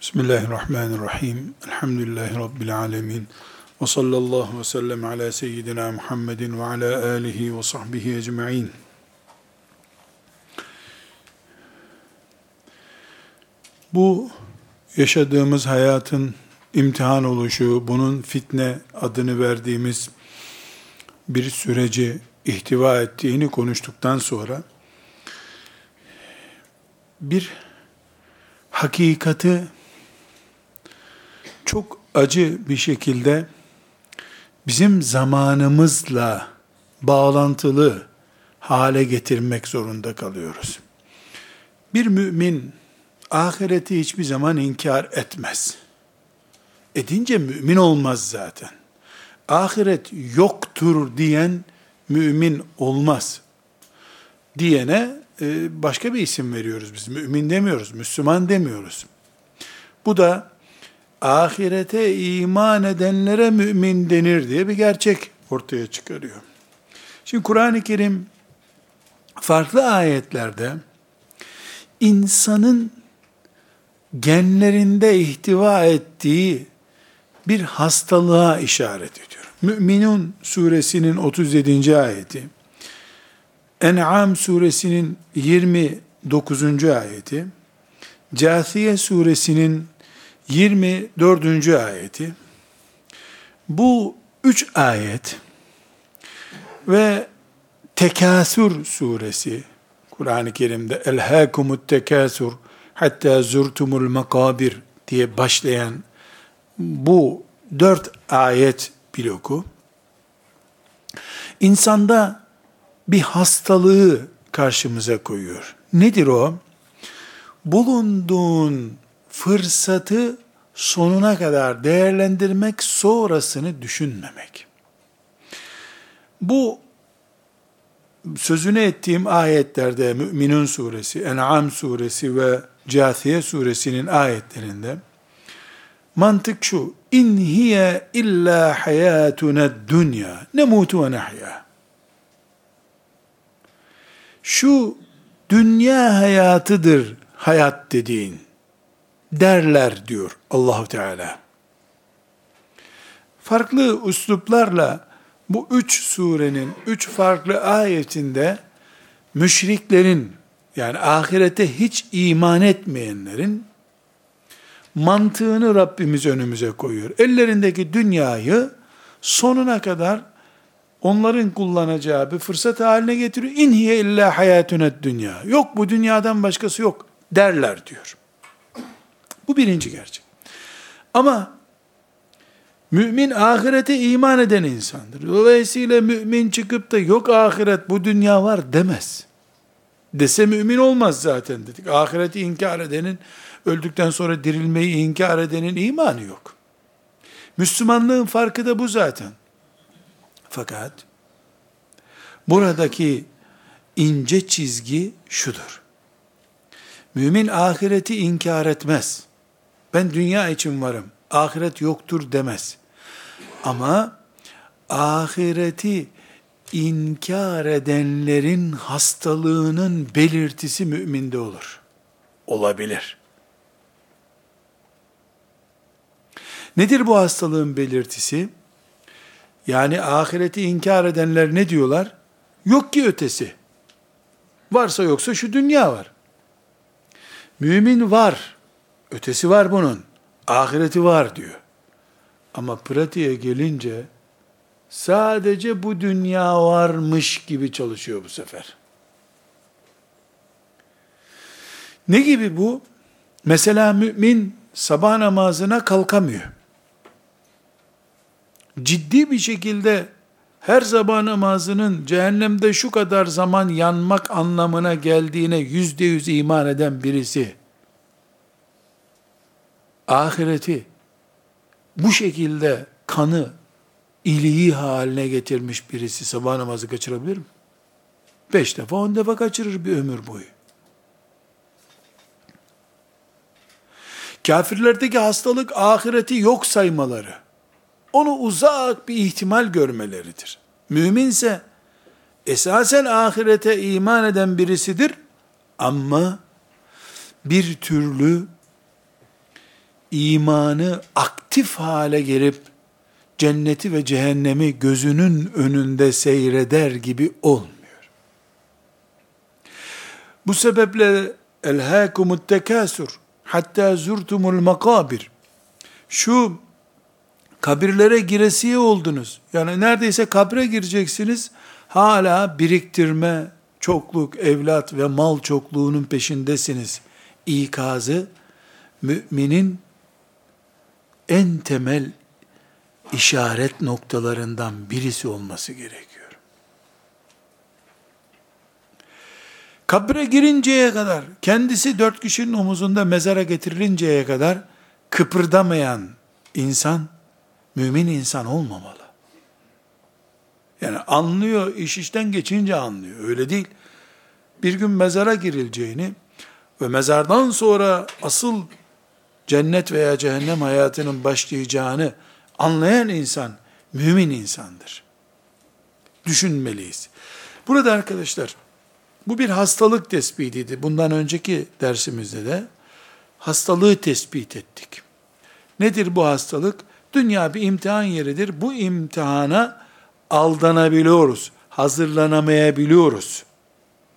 Bismillahirrahmanirrahim. Elhamdülillahi Rabbil alemin. Ve sallallahu ve sellem ala seyyidina Muhammedin ve ala alihi ve sahbihi ecma'in. Bu yaşadığımız hayatın imtihan oluşu, bunun fitne adını verdiğimiz bir süreci ihtiva ettiğini konuştuktan sonra bir hakikati çok acı bir şekilde bizim zamanımızla bağlantılı hale getirmek zorunda kalıyoruz. Bir mümin ahireti hiçbir zaman inkar etmez. Edince mümin olmaz zaten. Ahiret yoktur diyen mümin olmaz. Diyene e, başka bir isim veriyoruz biz. Mümin demiyoruz, Müslüman demiyoruz. Bu da ahirete iman edenlere mümin denir diye bir gerçek ortaya çıkarıyor. Şimdi Kur'an-ı Kerim farklı ayetlerde insanın genlerinde ihtiva ettiği bir hastalığa işaret ediyor. Müminun suresinin 37. ayeti, En'am suresinin 29. ayeti, Câthiye suresinin 24. ayeti, bu üç ayet ve Tekasür suresi, Kur'an-ı Kerim'de Elhâkumut tekâsür hatta zurtumul makabir diye başlayan bu dört ayet bloku, insanda bir hastalığı karşımıza koyuyor. Nedir o? Bulunduğun fırsatı sonuna kadar değerlendirmek, sonrasını düşünmemek. Bu sözünü ettiğim ayetlerde Müminun suresi, En'am suresi ve Câthiye suresinin ayetlerinde mantık şu, in hiye illa hayatuna dünya, nemutu ve nahya. Şu dünya hayatıdır hayat dediğin derler diyor Allahu Teala. Farklı üsluplarla bu üç surenin üç farklı ayetinde müşriklerin yani ahirete hiç iman etmeyenlerin mantığını Rabbimiz önümüze koyuyor. Ellerindeki dünyayı sonuna kadar onların kullanacağı bir fırsat haline getiriyor. İnhiye illa hayatünet dünya. Yok bu dünyadan başkası yok derler diyor. Bu birinci gerçek. Ama mümin ahirete iman eden insandır. Dolayısıyla mümin çıkıp da yok ahiret bu dünya var demez. Dese mümin olmaz zaten dedik. Ahireti inkar edenin, öldükten sonra dirilmeyi inkar edenin imanı yok. Müslümanlığın farkı da bu zaten. Fakat buradaki ince çizgi şudur. Mümin ahireti inkar etmez. Ben dünya için varım. Ahiret yoktur demez. Ama ahireti inkar edenlerin hastalığının belirtisi müminde olur. Olabilir. Nedir bu hastalığın belirtisi? Yani ahireti inkar edenler ne diyorlar? Yok ki ötesi. Varsa yoksa şu dünya var. Mümin var. Ötesi var bunun. Ahireti var diyor. Ama pratiğe gelince sadece bu dünya varmış gibi çalışıyor bu sefer. Ne gibi bu? Mesela mümin sabah namazına kalkamıyor. Ciddi bir şekilde her sabah namazının cehennemde şu kadar zaman yanmak anlamına geldiğine yüzde yüz iman eden birisi, ahireti bu şekilde kanı iliği haline getirmiş birisi sabah namazı kaçırabilir mi? Beş defa, on defa kaçırır bir ömür boyu. Kafirlerdeki hastalık ahireti yok saymaları, onu uzak bir ihtimal görmeleridir. Müminse esasen ahirete iman eden birisidir ama bir türlü imanı aktif hale gelip cenneti ve cehennemi gözünün önünde seyreder gibi olmuyor. Bu sebeple elhâkumut tekâsur hatta zurtumul makabir. Şu kabirlere giresiye oldunuz. Yani neredeyse kabre gireceksiniz. Hala biriktirme, çokluk, evlat ve mal çokluğunun peşindesiniz. İkazı müminin en temel işaret noktalarından birisi olması gerekiyor. Kabre girinceye kadar, kendisi dört kişinin omuzunda mezara getirilinceye kadar kıpırdamayan insan, mümin insan olmamalı. Yani anlıyor, iş işten geçince anlıyor. Öyle değil. Bir gün mezara girileceğini ve mezardan sonra asıl cennet veya cehennem hayatının başlayacağını anlayan insan, mümin insandır. Düşünmeliyiz. Burada arkadaşlar, bu bir hastalık tespitiydi. Bundan önceki dersimizde de hastalığı tespit ettik. Nedir bu hastalık? Dünya bir imtihan yeridir. Bu imtihana aldanabiliyoruz. Hazırlanamayabiliyoruz.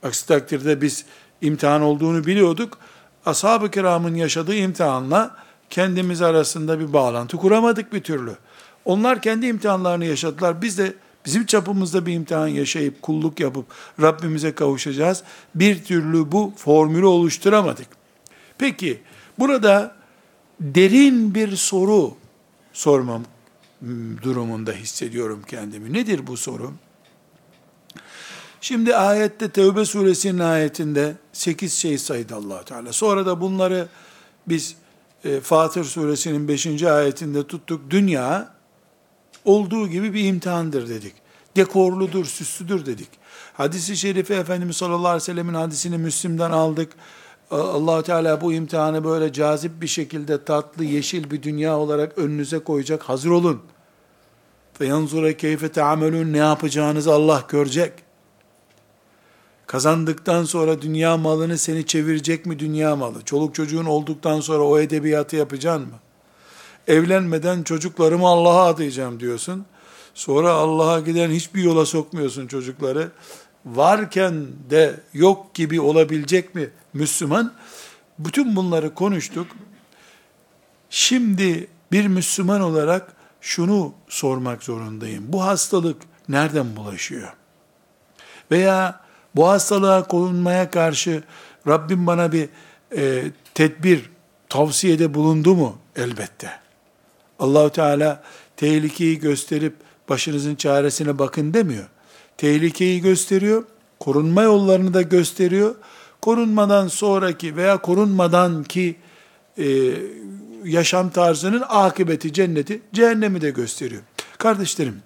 Aksi takdirde biz imtihan olduğunu biliyorduk. Ashab-ı kiramın yaşadığı imtihanla kendimiz arasında bir bağlantı kuramadık bir türlü. Onlar kendi imtihanlarını yaşadılar. Biz de bizim çapımızda bir imtihan yaşayıp kulluk yapıp Rabbimize kavuşacağız. Bir türlü bu formülü oluşturamadık. Peki burada derin bir soru sormam durumunda hissediyorum kendimi. Nedir bu soru? Şimdi ayette Tevbe suresinin ayetinde 8 şey saydı allah Teala. Sonra da bunları biz e, Fatır suresinin 5. ayetinde tuttuk. Dünya olduğu gibi bir imtihandır dedik. Dekorludur, süslüdür dedik. Hadisi şerifi Efendimiz sallallahu aleyhi ve sellemin hadisini Müslim'den aldık. allah Teala bu imtihanı böyle cazip bir şekilde tatlı, yeşil bir dünya olarak önünüze koyacak. Hazır olun. Yanzura keyfe teamelun ne yapacağınızı Allah görecek. Kazandıktan sonra dünya malını seni çevirecek mi dünya malı? Çoluk çocuğun olduktan sonra o edebiyatı yapacaksın mı? Evlenmeden çocuklarımı Allah'a adayacağım diyorsun. Sonra Allah'a giden hiçbir yola sokmuyorsun çocukları. Varken de yok gibi olabilecek mi Müslüman? Bütün bunları konuştuk. Şimdi bir Müslüman olarak şunu sormak zorundayım. Bu hastalık nereden bulaşıyor? Veya bu hastalığa korunmaya karşı Rabbim bana bir e, tedbir, tavsiyede bulundu mu? Elbette. Allahu Teala tehlikeyi gösterip başınızın çaresine bakın demiyor. Tehlikeyi gösteriyor, korunma yollarını da gösteriyor. Korunmadan sonraki veya korunmadan ki e, yaşam tarzının akıbeti cenneti, cehennemi de gösteriyor. Kardeşlerim,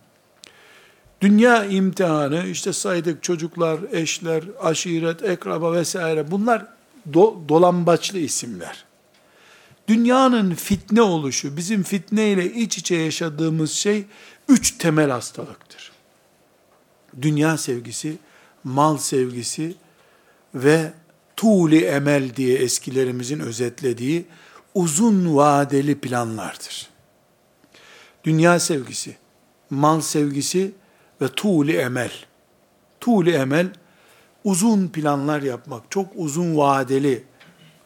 Dünya imtihanı, işte saydık çocuklar, eşler, aşiret, ekraba vesaire bunlar do, dolambaçlı isimler. Dünyanın fitne oluşu, bizim fitne ile iç içe yaşadığımız şey üç temel hastalıktır. Dünya sevgisi, mal sevgisi ve tuğli emel diye eskilerimizin özetlediği uzun vadeli planlardır. Dünya sevgisi, mal sevgisi ve tuğli emel. Tuğli emel, uzun planlar yapmak, çok uzun vadeli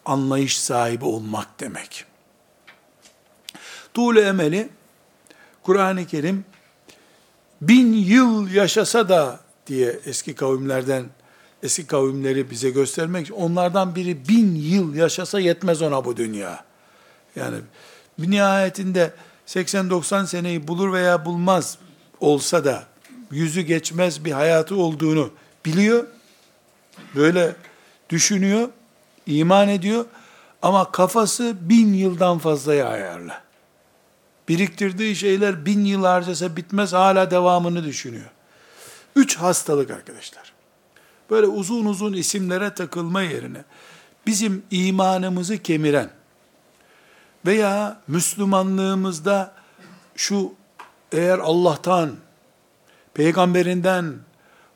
anlayış sahibi olmak demek. Tuğli emeli, Kur'an-ı Kerim, bin yıl yaşasa da diye eski kavimlerden, eski kavimleri bize göstermek onlardan biri bin yıl yaşasa yetmez ona bu dünya. Yani bir nihayetinde 80-90 seneyi bulur veya bulmaz olsa da, yüzü geçmez bir hayatı olduğunu biliyor. Böyle düşünüyor, iman ediyor ama kafası bin yıldan fazlaya ayarla. Biriktirdiği şeyler bin yıl harcasa bitmez hala devamını düşünüyor. Üç hastalık arkadaşlar. Böyle uzun uzun isimlere takılma yerine bizim imanımızı kemiren veya Müslümanlığımızda şu eğer Allah'tan peygamberinden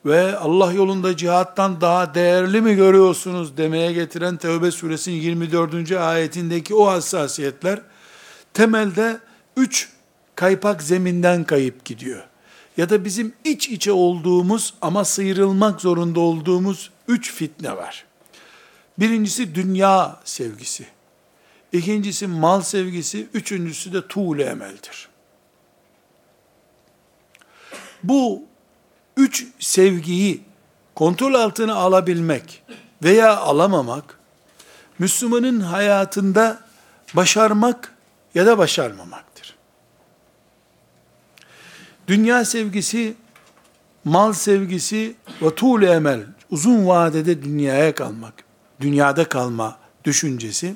ve Allah yolunda cihattan daha değerli mi görüyorsunuz demeye getiren Tevbe suresinin 24. ayetindeki o hassasiyetler temelde üç kaypak zeminden kayıp gidiyor. Ya da bizim iç içe olduğumuz ama sıyrılmak zorunda olduğumuz üç fitne var. Birincisi dünya sevgisi. İkincisi mal sevgisi. Üçüncüsü de tuğle emeldir. Bu üç sevgiyi kontrol altına alabilmek veya alamamak, Müslümanın hayatında başarmak ya da başarmamaktır. Dünya sevgisi, mal sevgisi ve tuğle emel, uzun vadede dünyaya kalmak, dünyada kalma düşüncesi,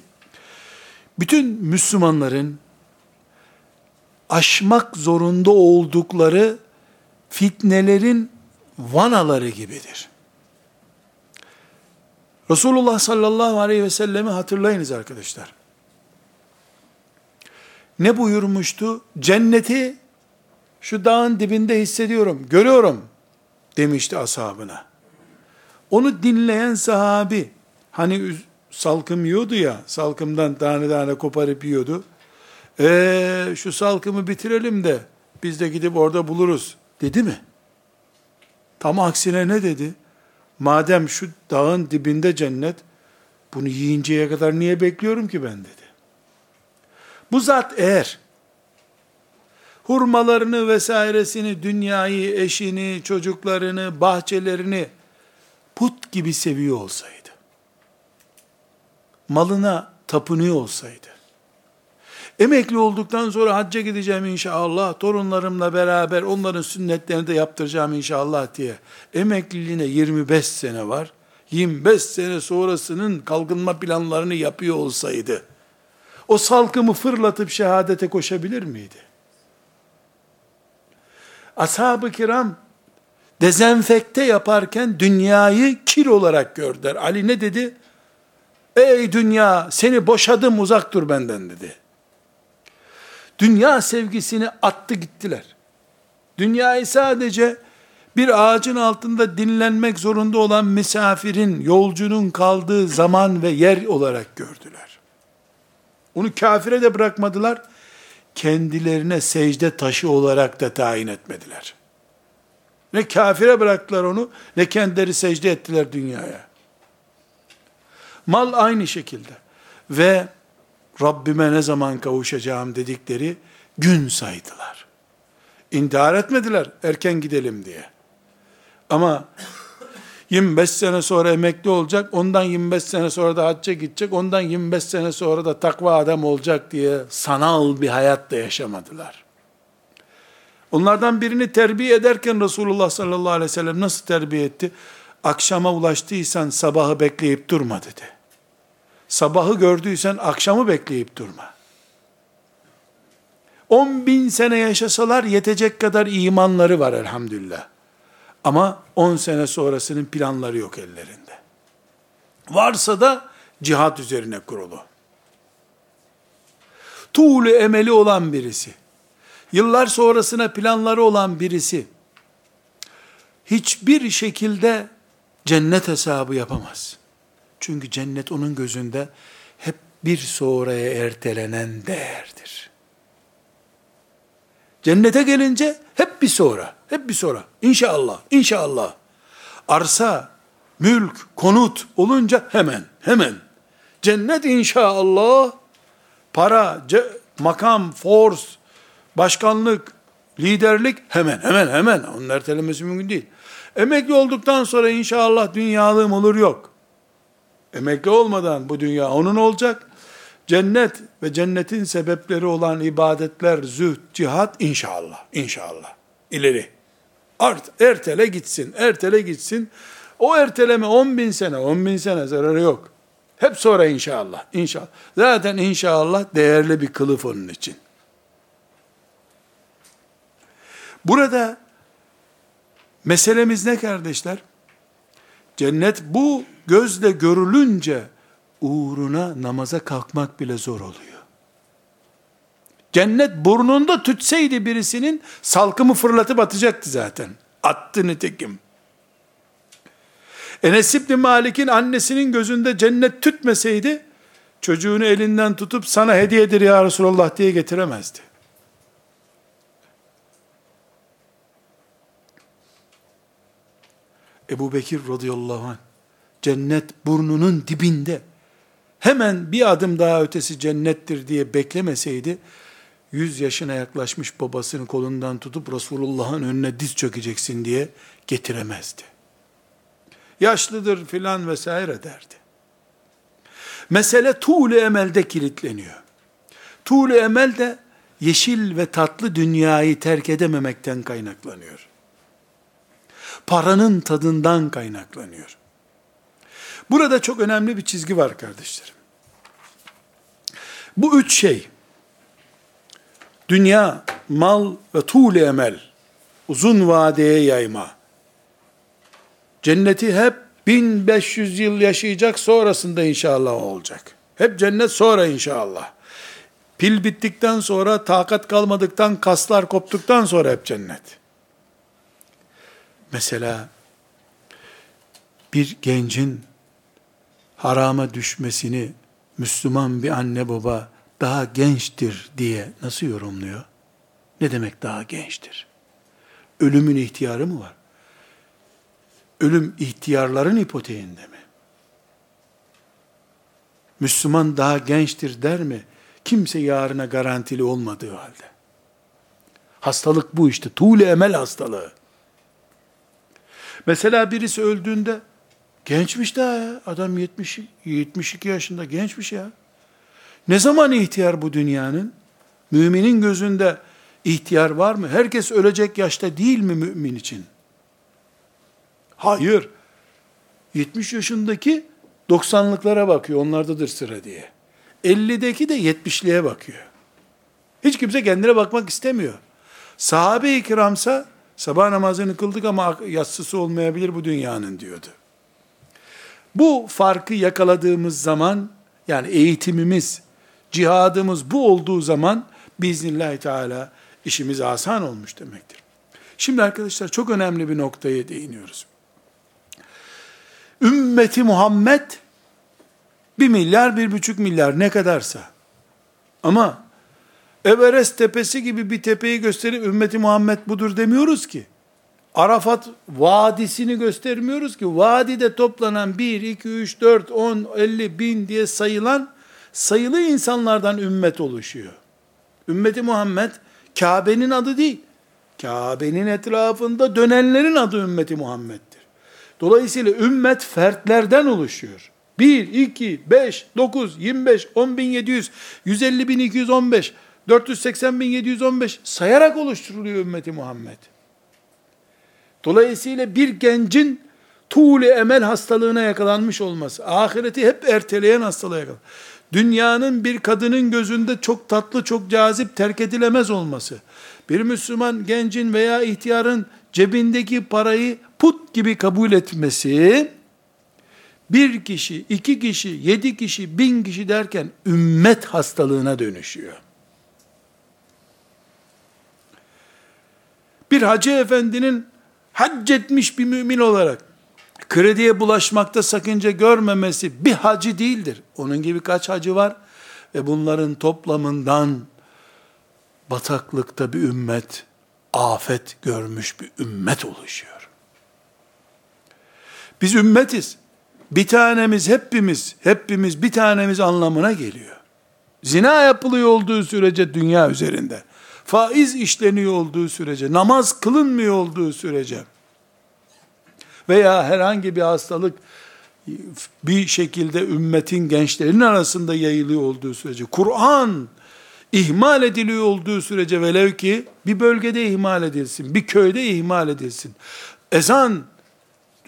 bütün Müslümanların aşmak zorunda oldukları fitnelerin vanaları gibidir. Resulullah sallallahu aleyhi ve sellemi hatırlayınız arkadaşlar. Ne buyurmuştu? Cenneti şu dağın dibinde hissediyorum, görüyorum demişti ashabına. Onu dinleyen sahabi, hani salkım yiyordu ya, salkımdan tane tane koparıp yiyordu. Ee, şu salkımı bitirelim de biz de gidip orada buluruz dedi mi? Tam aksine ne dedi? Madem şu dağın dibinde cennet, bunu yiyinceye kadar niye bekliyorum ki ben dedi. Bu zat eğer hurmalarını vesairesini, dünyayı, eşini, çocuklarını, bahçelerini put gibi seviyor olsaydı, malına tapınıyor olsaydı, emekli olduktan sonra hacca gideceğim inşallah, torunlarımla beraber onların sünnetlerini de yaptıracağım inşallah diye, emekliliğine 25 sene var, 25 sene sonrasının kalkınma planlarını yapıyor olsaydı, o salkımı fırlatıp şehadete koşabilir miydi? Ashab-ı kiram dezenfekte yaparken dünyayı kir olarak gördüler. Ali ne dedi? Ey dünya seni boşadım uzak dur benden dedi. Dünya sevgisini attı gittiler. Dünyayı sadece bir ağacın altında dinlenmek zorunda olan misafirin, yolcunun kaldığı zaman ve yer olarak gördüler. Onu kafire de bırakmadılar, kendilerine secde taşı olarak da tayin etmediler. Ne kafire bıraktılar onu, ne kendileri secde ettiler dünyaya. Mal aynı şekilde. Ve Rabbime ne zaman kavuşacağım dedikleri gün saydılar. İntihar etmediler erken gidelim diye. Ama 25 sene sonra emekli olacak, ondan 25 sene sonra da hacca gidecek, ondan 25 sene sonra da takva adam olacak diye sanal bir hayat da yaşamadılar. Onlardan birini terbiye ederken Resulullah sallallahu aleyhi ve sellem nasıl terbiye etti? Akşama ulaştıysan sabahı bekleyip durma dedi. Sabahı gördüysen akşamı bekleyip durma. 10 bin sene yaşasalar yetecek kadar imanları var elhamdülillah. Ama 10 sene sonrasının planları yok ellerinde. Varsa da cihat üzerine kurulu. Tuğlu emeli olan birisi, yıllar sonrasına planları olan birisi, hiçbir şekilde cennet hesabı yapamaz. Çünkü cennet onun gözünde hep bir sonraya ertelenen değerdir. Cennete gelince hep bir sonra, hep bir sonra. İnşallah, inşallah. Arsa, mülk, konut olunca hemen, hemen. Cennet inşallah, para, makam, force, başkanlık, liderlik hemen, hemen, hemen. Onun ertelemesi mümkün değil. Emekli olduktan sonra inşallah dünyalığım olur yok. Emekli olmadan bu dünya onun olacak. Cennet ve cennetin sebepleri olan ibadetler, zühd, cihat inşallah, inşallah. ileri. Art, ertele gitsin, ertele gitsin. O erteleme 10 bin sene, 10 bin sene zararı yok. Hep sonra inşallah, inşallah. Zaten inşallah değerli bir kılıf onun için. Burada meselemiz ne kardeşler? Cennet bu gözle görülünce uğruna namaza kalkmak bile zor oluyor. Cennet burnunda tütseydi birisinin salkımı fırlatıp atacaktı zaten. Attı nitekim. Enes İbni Malik'in annesinin gözünde cennet tütmeseydi çocuğunu elinden tutup sana hediyedir ya Resulallah diye getiremezdi. Ebu Bekir radıyallahu anh, cennet burnunun dibinde, hemen bir adım daha ötesi cennettir diye beklemeseydi, 100 yaşına yaklaşmış babasını kolundan tutup Resulullah'ın önüne diz çökeceksin diye getiremezdi. Yaşlıdır filan vesaire derdi. Mesele tuğlu emelde kilitleniyor. Tuğlu emel de yeşil ve tatlı dünyayı terk edememekten kaynaklanıyor. Paranın tadından kaynaklanıyor. Burada çok önemli bir çizgi var kardeşlerim. Bu üç şey, dünya, mal ve tuğle emel, uzun vadeye yayma, cenneti hep 1500 yıl yaşayacak sonrasında inşallah olacak. Hep cennet sonra inşallah. Pil bittikten sonra, takat kalmadıktan, kaslar koptuktan sonra hep cennet. Mesela bir gencin harama düşmesini Müslüman bir anne baba daha gençtir diye nasıl yorumluyor? Ne demek daha gençtir? Ölümün ihtiyarı mı var? Ölüm ihtiyarların ipoteğinde mi? Müslüman daha gençtir der mi? Kimse yarına garantili olmadığı halde. Hastalık bu işte. Tuğle emel hastalığı. Mesela birisi öldüğünde gençmiş daha ya. Adam 70 72 yaşında gençmiş ya. Ne zaman ihtiyar bu dünyanın? Müminin gözünde ihtiyar var mı? Herkes ölecek yaşta değil mi mümin için? Hayır. 70 yaşındaki 90'lıklara bakıyor. Onlardadır sıra diye. 50'deki de 70'liğe bakıyor. Hiç kimse kendine bakmak istemiyor. Sahabe-i kiramsa sabah namazını kıldık ama yatsısı olmayabilir bu dünyanın diyordu. Bu farkı yakaladığımız zaman yani eğitimimiz, cihadımız bu olduğu zaman biiznillahü teala işimiz asan olmuş demektir. Şimdi arkadaşlar çok önemli bir noktaya değiniyoruz. Ümmeti Muhammed bir milyar, bir buçuk milyar ne kadarsa ama Everest tepesi gibi bir tepeyi gösterip ümmeti Muhammed budur demiyoruz ki. Arafat vadisini göstermiyoruz ki. Vadide toplanan 1, 2, 3, 4, 10, 50 bin diye sayılan sayılı insanlardan ümmet oluşuyor. Ümmeti Muhammed Kabe'nin adı değil. Kabe'nin etrafında dönenlerin adı ümmeti Muhammed'dir. Dolayısıyla ümmet fertlerden oluşuyor. 1, 2, 5, 9, 25, 10.700, 150.215, 480.715 sayarak oluşturuluyor ümmeti Muhammed. Dolayısıyla bir gencin tuğle emel hastalığına yakalanmış olması, ahireti hep erteleyen hastalığa yakalanmış. Dünyanın bir kadının gözünde çok tatlı, çok cazip, terk edilemez olması, bir Müslüman gencin veya ihtiyarın cebindeki parayı put gibi kabul etmesi, bir kişi, iki kişi, yedi kişi, bin kişi derken ümmet hastalığına dönüşüyor. Bir hacı efendinin hac etmiş bir mümin olarak krediye bulaşmakta sakınca görmemesi bir hacı değildir. Onun gibi kaç hacı var ve bunların toplamından bataklıkta bir ümmet, afet görmüş bir ümmet oluşuyor. Biz ümmetiz. Bir tanemiz hepimiz, hepimiz bir tanemiz anlamına geliyor. Zina yapılıyor olduğu sürece dünya üzerinde, faiz işleniyor olduğu sürece, namaz kılınmıyor olduğu sürece, veya herhangi bir hastalık bir şekilde ümmetin gençlerinin arasında yayılıyor olduğu sürece, Kur'an ihmal ediliyor olduğu sürece velev ki bir bölgede ihmal edilsin, bir köyde ihmal edilsin. Ezan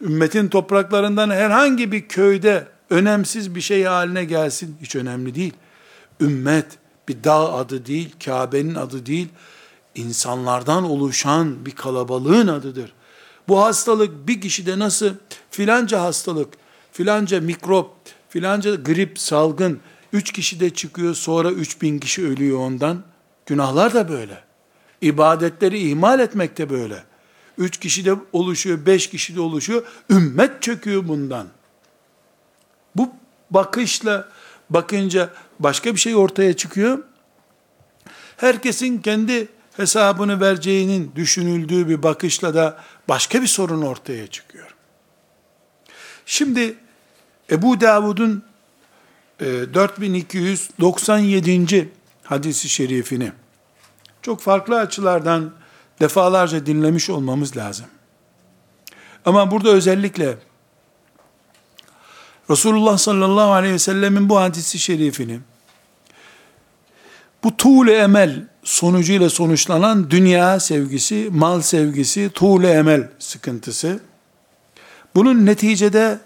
ümmetin topraklarından herhangi bir köyde önemsiz bir şey haline gelsin hiç önemli değil. Ümmet bir dağ adı değil, Kabe'nin adı değil, insanlardan oluşan bir kalabalığın adıdır. Bu hastalık bir kişide nasıl filanca hastalık, filanca mikrop, filanca grip, salgın, üç kişide çıkıyor sonra üç bin kişi ölüyor ondan. Günahlar da böyle. İbadetleri ihmal etmek de böyle. Üç kişide oluşuyor, beş kişide oluşuyor. Ümmet çöküyor bundan. Bu bakışla, bakınca başka bir şey ortaya çıkıyor. Herkesin kendi hesabını vereceğinin düşünüldüğü bir bakışla da başka bir sorun ortaya çıkıyor. Şimdi Ebu Davud'un 4297. E, hadisi şerifini çok farklı açılardan defalarca dinlemiş olmamız lazım. Ama burada özellikle Resulullah sallallahu aleyhi ve sellemin bu hadisi şerifini bu tuğle emel sonucuyla sonuçlanan dünya sevgisi, mal sevgisi, tuğle emel sıkıntısı. Bunun neticede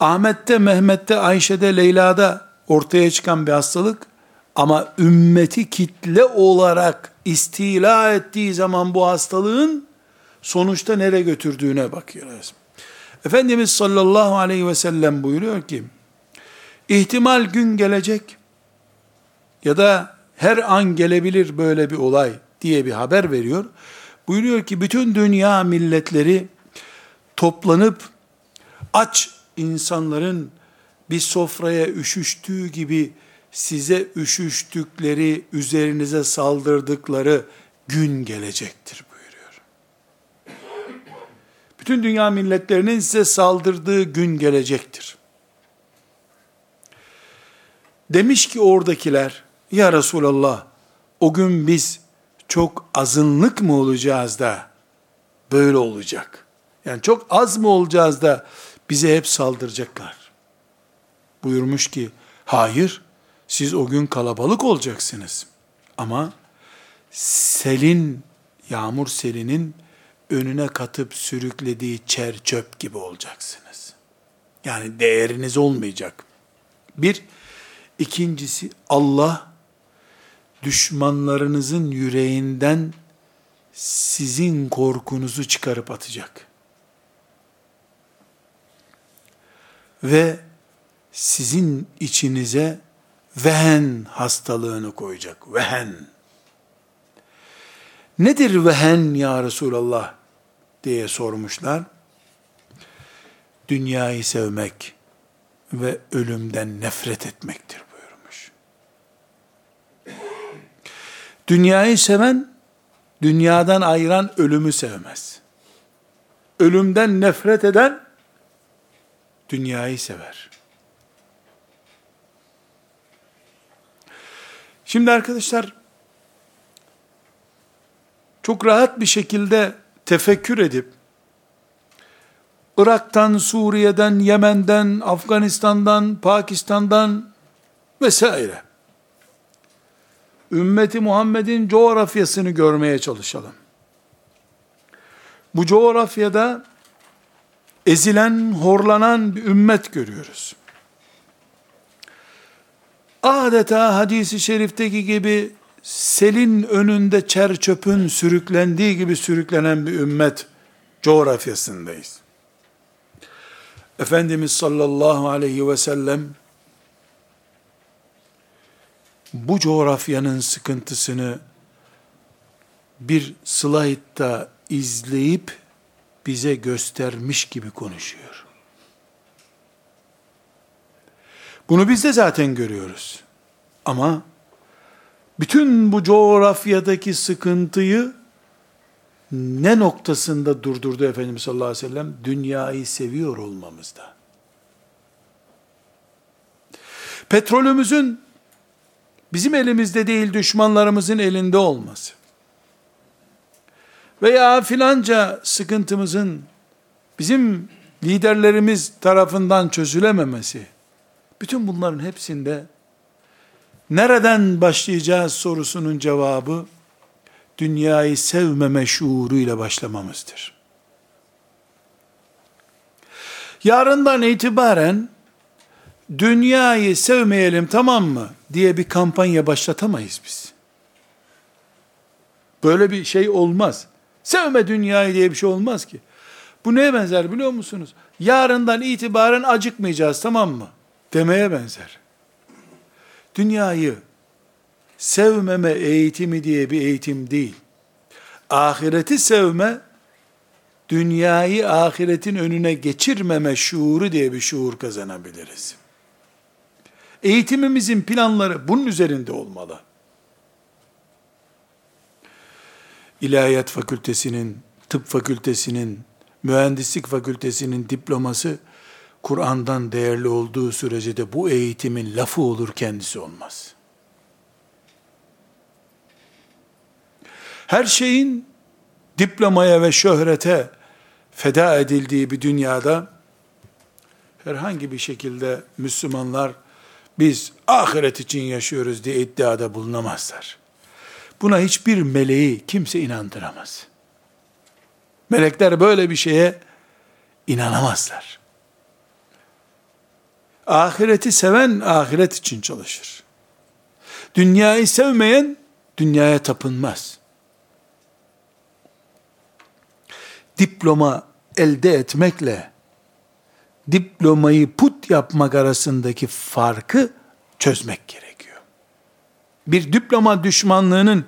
Ahmet'te, Mehmet'te, Ayşe'de, Leyla'da ortaya çıkan bir hastalık ama ümmeti kitle olarak istila ettiği zaman bu hastalığın sonuçta nereye götürdüğüne bakıyoruz. Efendimiz sallallahu aleyhi ve sellem buyuruyor ki, ihtimal gün gelecek ya da her an gelebilir böyle bir olay diye bir haber veriyor. Buyuruyor ki bütün dünya milletleri toplanıp aç insanların bir sofraya üşüştüğü gibi size üşüştükleri, üzerinize saldırdıkları gün gelecektir buyuruyor. Bütün dünya milletlerinin size saldırdığı gün gelecektir. Demiş ki oradakiler, ya Resulallah, o gün biz çok azınlık mı olacağız da böyle olacak? Yani çok az mı olacağız da bize hep saldıracaklar? Buyurmuş ki, hayır, siz o gün kalabalık olacaksınız. Ama selin, yağmur selinin önüne katıp sürüklediği çer çöp gibi olacaksınız. Yani değeriniz olmayacak. Bir, ikincisi Allah düşmanlarınızın yüreğinden sizin korkunuzu çıkarıp atacak. Ve sizin içinize vehen hastalığını koyacak. Vehen. Nedir vehen ya Resulallah diye sormuşlar. Dünyayı sevmek ve ölümden nefret etmektir buyurmuş. Dünyayı seven, dünyadan ayıran ölümü sevmez. Ölümden nefret eden, dünyayı sever. Şimdi arkadaşlar çok rahat bir şekilde tefekkür edip Irak'tan, Suriye'den, Yemen'den, Afganistan'dan, Pakistan'dan vesaire ümmeti Muhammed'in coğrafyasını görmeye çalışalım. Bu coğrafyada ezilen, horlanan bir ümmet görüyoruz adeta hadisi şerifteki gibi selin önünde çer çöpün sürüklendiği gibi sürüklenen bir ümmet coğrafyasındayız. Efendimiz sallallahu aleyhi ve sellem bu coğrafyanın sıkıntısını bir slaytta izleyip bize göstermiş gibi konuşuyor. Bunu biz de zaten görüyoruz. Ama bütün bu coğrafyadaki sıkıntıyı ne noktasında durdurdu Efendimiz sallallahu aleyhi ve sellem? Dünyayı seviyor olmamızda. Petrolümüzün bizim elimizde değil düşmanlarımızın elinde olması veya filanca sıkıntımızın bizim liderlerimiz tarafından çözülememesi bütün bunların hepsinde nereden başlayacağız sorusunun cevabı dünyayı sevmeme şuuruyla başlamamızdır. Yarından itibaren dünyayı sevmeyelim tamam mı diye bir kampanya başlatamayız biz. Böyle bir şey olmaz. Sevme dünyayı diye bir şey olmaz ki. Bu neye benzer biliyor musunuz? Yarından itibaren acıkmayacağız tamam mı? demeye benzer. Dünyayı sevmeme eğitimi diye bir eğitim değil. Ahireti sevme, dünyayı ahiretin önüne geçirmeme şuuru diye bir şuur kazanabiliriz. Eğitimimizin planları bunun üzerinde olmalı. İlahiyat Fakültesinin, Tıp Fakültesinin, Mühendislik Fakültesinin diploması Kur'an'dan değerli olduğu sürece de bu eğitimin lafı olur kendisi olmaz. Her şeyin diplomaya ve şöhrete feda edildiği bir dünyada herhangi bir şekilde Müslümanlar biz ahiret için yaşıyoruz diye iddiada bulunamazlar. Buna hiçbir meleği kimse inandıramaz. Melekler böyle bir şeye inanamazlar. Ahireti seven ahiret için çalışır. Dünyayı sevmeyen dünyaya tapınmaz. Diploma elde etmekle diplomayı put yapmak arasındaki farkı çözmek gerekiyor. Bir diploma düşmanlığının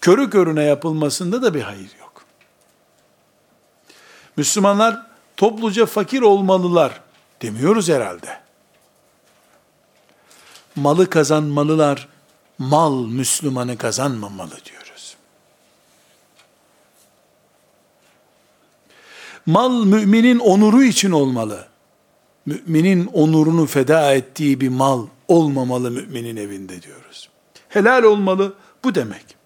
körü körüne yapılmasında da bir hayır yok. Müslümanlar topluca fakir olmalılar demiyoruz herhalde. Malı kazanmalılar, mal Müslümanı kazanmamalı diyoruz. Mal müminin onuru için olmalı müminin onurunu feda ettiği bir mal olmamalı müminin evinde diyoruz. Helal olmalı bu demek.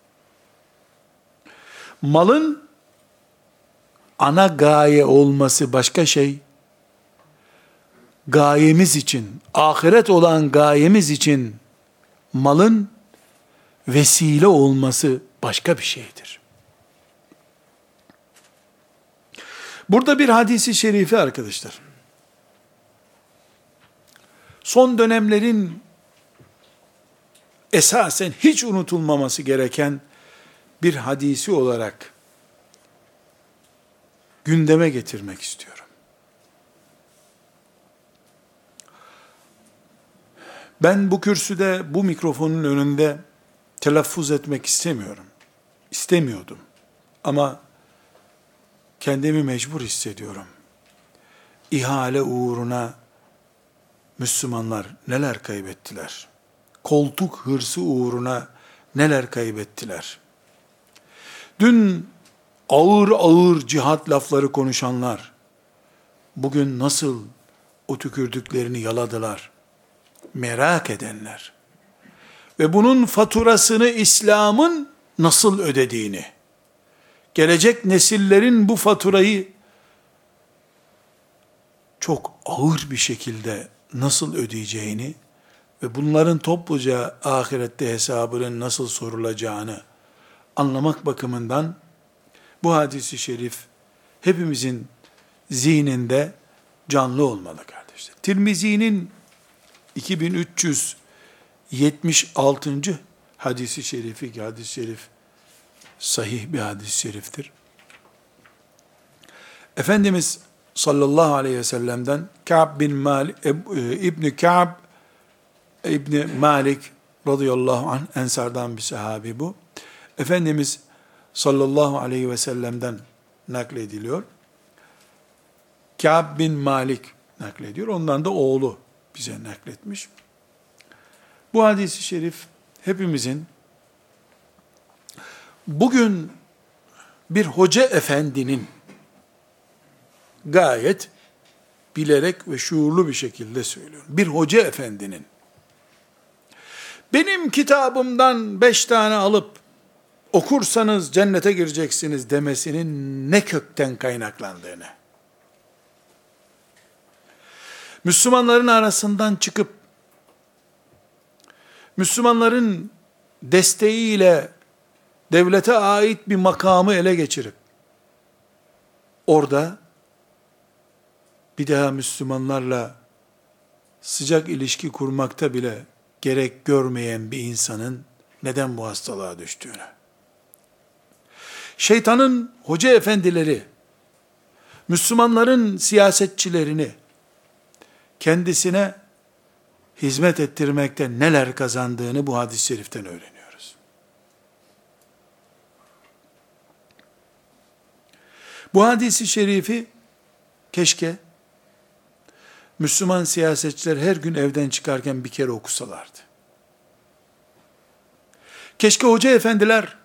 Malın ana gaye olması başka şey. Gayemiz için, ahiret olan gayemiz için malın vesile olması başka bir şeydir. Burada bir hadisi şerifi arkadaşlar son dönemlerin esasen hiç unutulmaması gereken bir hadisi olarak gündeme getirmek istiyorum. Ben bu kürsüde, bu mikrofonun önünde telaffuz etmek istemiyorum. İstemiyordum. Ama kendimi mecbur hissediyorum. İhale uğruna Müslümanlar neler kaybettiler? Koltuk hırsı uğruna neler kaybettiler? Dün ağır ağır cihat lafları konuşanlar, bugün nasıl o tükürdüklerini yaladılar? Merak edenler ve bunun faturasını İslam'ın nasıl ödediğini, gelecek nesillerin bu faturayı çok ağır bir şekilde nasıl ödeyeceğini ve bunların topluca ahirette hesabının nasıl sorulacağını anlamak bakımından bu hadisi şerif hepimizin zihninde canlı olmalı kardeşler. Tirmizi'nin 2376. hadisi şerifi hadis-i şerif sahih bir hadis-i şeriftir. Efendimiz sallallahu aleyhi ve sellem'den Ka'b bin Malik, e, İbni Ka'b İbni Malik radıyallahu anh Ensardan bir sahabi bu. Efendimiz sallallahu aleyhi ve sellem'den naklediliyor. Ka'b bin Malik naklediyor. Ondan da oğlu bize nakletmiş. Bu hadisi şerif hepimizin bugün bir hoca efendinin gayet bilerek ve şuurlu bir şekilde söylüyorum. Bir hoca efendinin benim kitabımdan beş tane alıp okursanız cennete gireceksiniz demesinin ne kökten kaynaklandığını, Müslümanların arasından çıkıp, Müslümanların desteğiyle devlete ait bir makamı ele geçirip, orada bir daha Müslümanlarla sıcak ilişki kurmakta bile gerek görmeyen bir insanın neden bu hastalığa düştüğünü. Şeytanın hoca efendileri, Müslümanların siyasetçilerini kendisine hizmet ettirmekte neler kazandığını bu hadis-i şeriften öğreniyoruz. Bu hadisi şerifi keşke Müslüman siyasetçiler her gün evden çıkarken bir kere okusalardı. Keşke hoca efendiler,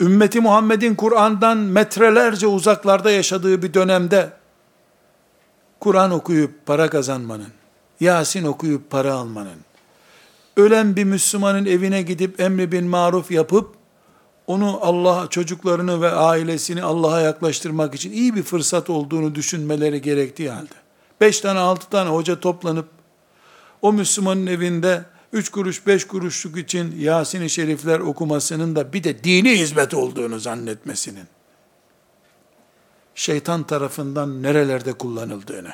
ümmeti Muhammed'in Kur'an'dan metrelerce uzaklarda yaşadığı bir dönemde, Kur'an okuyup para kazanmanın, Yasin okuyup para almanın, ölen bir Müslümanın evine gidip emri bin maruf yapıp, onu Allah çocuklarını ve ailesini Allah'a yaklaştırmak için iyi bir fırsat olduğunu düşünmeleri gerektiği halde. Beş tane altı tane hoca toplanıp o Müslümanın evinde üç kuruş beş kuruşluk için Yasin-i Şerifler okumasının da bir de dini hizmet olduğunu zannetmesinin şeytan tarafından nerelerde kullanıldığını.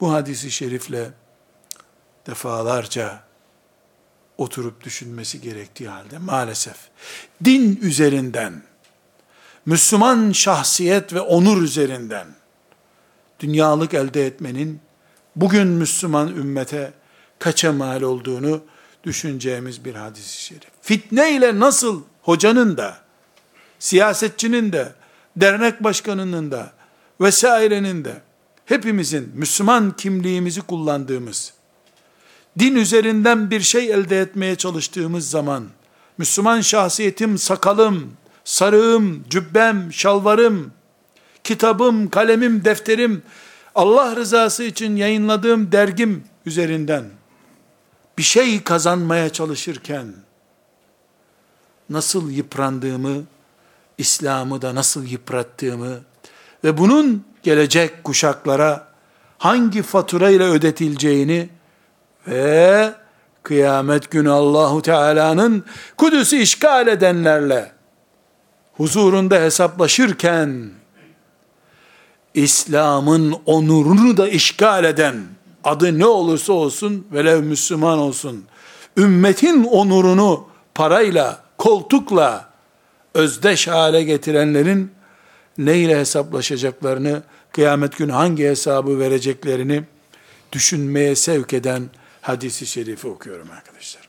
Bu hadisi şerifle defalarca oturup düşünmesi gerektiği halde maalesef din üzerinden, Müslüman şahsiyet ve onur üzerinden dünyalık elde etmenin bugün Müslüman ümmete kaça mal olduğunu düşüneceğimiz bir hadis-i şerif. Fitne ile nasıl hocanın da, siyasetçinin de, dernek başkanının da, vesairenin de, hepimizin Müslüman kimliğimizi kullandığımız, din üzerinden bir şey elde etmeye çalıştığımız zaman, Müslüman şahsiyetim, sakalım, sarığım, cübbem, şalvarım, kitabım, kalemim, defterim, Allah rızası için yayınladığım dergim üzerinden bir şey kazanmaya çalışırken nasıl yıprandığımı, İslam'ı da nasıl yıprattığımı ve bunun gelecek kuşaklara hangi fatura ile ödetileceğini ve kıyamet günü Allahu Teala'nın Kudüs'ü işgal edenlerle huzurunda hesaplaşırken İslam'ın onurunu da işgal eden adı ne olursa olsun velev Müslüman olsun ümmetin onurunu parayla, koltukla özdeş hale getirenlerin neyle hesaplaşacaklarını, kıyamet günü hangi hesabı vereceklerini düşünmeye sevk eden hadisi şerifi okuyorum arkadaşlar.